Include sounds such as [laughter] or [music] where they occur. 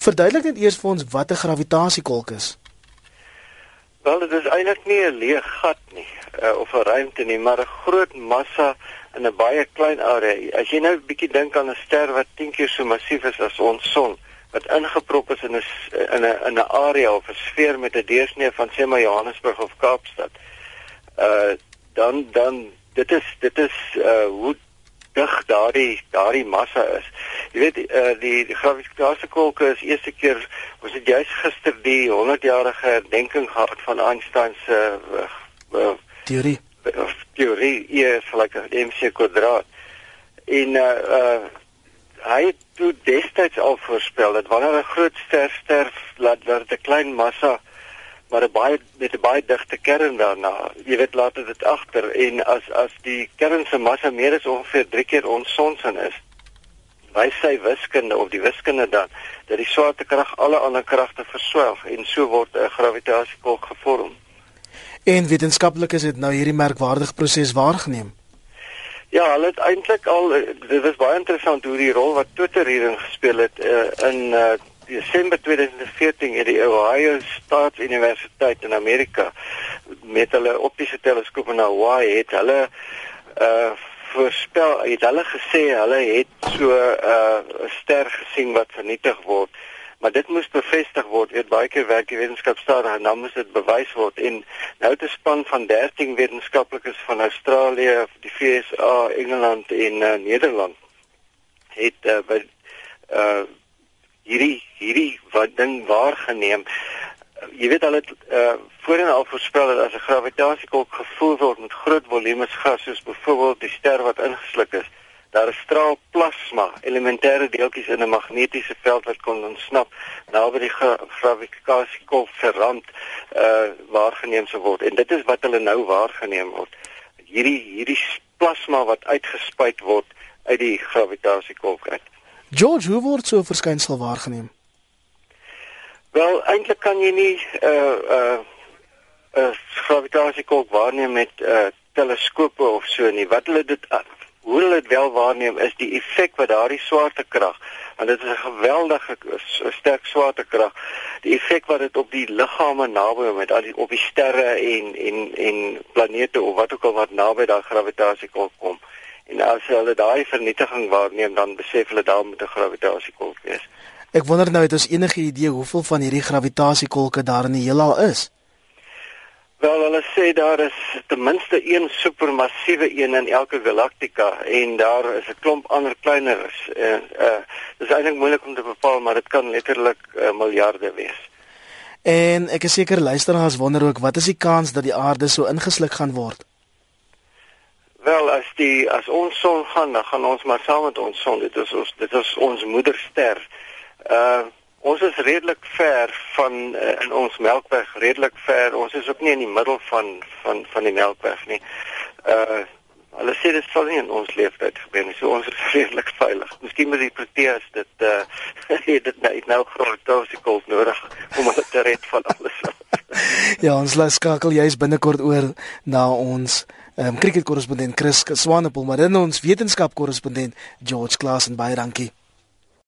Verduidelik net eers vir ons wat 'n gravitasie-kolk is. Wel, dit is eintlik nie 'n leë gat nie, uh, of 'n ruimte nie, maar 'n groot massa in 'n baie klein area. As jy nou 'n bietjie dink aan 'n ster wat 10 keer so massief is as ons son, wat ingeprop is in 'n in 'n in 'n area of 'n sfeer met 'n deursnee van sê maar Johannesburg of Kaapstad. Uh dan dan dit is dit is uh hoe dig daardie daardie massa is. Jy weet uh die, die gravitasieskolke is eerste keer ons het juis gister die 100-jarige herdenking gehad van Einstein se uh, uh, teorie of teorie E is gelyk aan mc kwadraat. En uh uh hy het toe destyds al voorspel dat wanneer 'n groot ster sterf, laat dit 'n klein massa maar 'n baie met 'n baie digte kern daarna. Jy weet laat dit agter en as as die kern se massa meer as ongeveer 3 keer ons son se is, wys sy wiskunde of die wiskunde dan dat die swaartekrag alle ander kragte verswelg en so word 'n gravitasiekolk gevorm. En wetenskaplik is dit nou hierdie merkwaardige proses waargeneem. Ja, hulle het eintlik al dit was baie interessant hoe die rol wat Twitter hierin gespeel het uh, in uh, Desember 2014 het die Ohio State Universiteit in Amerika met hulle optiese teleskoop in Hawaii het hulle uh voorspel het hulle gesê hulle het so 'n uh, ster gesien wat vernietig word. Maar dit moes bevestig word weet baie keer werk die wetenskapstaat en dan moet dit bewys word. En nou het 'n span van 13 wetenskaplikes van Australië, die VSA, Engeland en uh, Nederland het uh, by uh hierdie hierdie wat ding waargeneem jy weet al het uh, voorheen al voorspel dat as 'n gravitasiekolk gevoel word met groot volumes gas soos byvoorbeeld die ster wat ingesluk is daar is straal plasma, elementêre deeltjies in 'n magnetiese veld wat kon ontsnap naby die gravitasiekol se rand uh waargeneem sou word. En dit is wat hulle nou waargeneem word. Hierdie hierdie plasma wat uitgespuit word uit die gravitasiekol uit. George, hoe word so 'n verskynsel waargeneem? Wel, eintlik kan jy nie uh uh 'n gravitasiekol waarneem met uh teleskope of so nie. Wat hulle dit hoe hulle dit wel waarneem is die effek wat daardie swaartekrag want dit is 'n geweldige sterk swaartekrag die effek wat dit op die liggame naby met al die op die sterre en en en planete of wat ook al wat naby daai gravitasiekolk kom en as hulle daai vernietiging waarneem dan besef hulle daar moet 'n gravitasiekolk wees ek wonder nou het ons enige idee hoeveel van hierdie gravitasiekolke daar in die heelal is Wel hulle sê daar is ten minste een supermassiewe een in elke galaktika en daar is 'n klomp ander kleiners. En uh dis eintlik moeilik om te bepaal, maar dit kan letterlik uh, miljarde wees. En ek is seker luisteraars wonder ook wat is die kans dat die aarde so ingesluk gaan word? Wel as die as ons son gaan, dan gaan ons maar saam met ons son. Dit is ons dit is ons moederster. Uh Ons is redelik ver van uh, in ons Melkweg, redelik ver. Ons is ook nie in die middel van van van die Melkweg nie. Uh hulle sê dit sal nie in ons leeftyd gebeur nie. So ons is [laughs] redelik veilig. Miskien met die Proteas dit uh [laughs] dit nou nou groot tosikels nodig om hulle te red van alles. [laughs] ja, ons laat skakel juis binnekort oor na ons ehm um, cricket korrespondent Chris Swanepoel, maar dan ons wetenskap korrespondent George Klaas en baie dankie.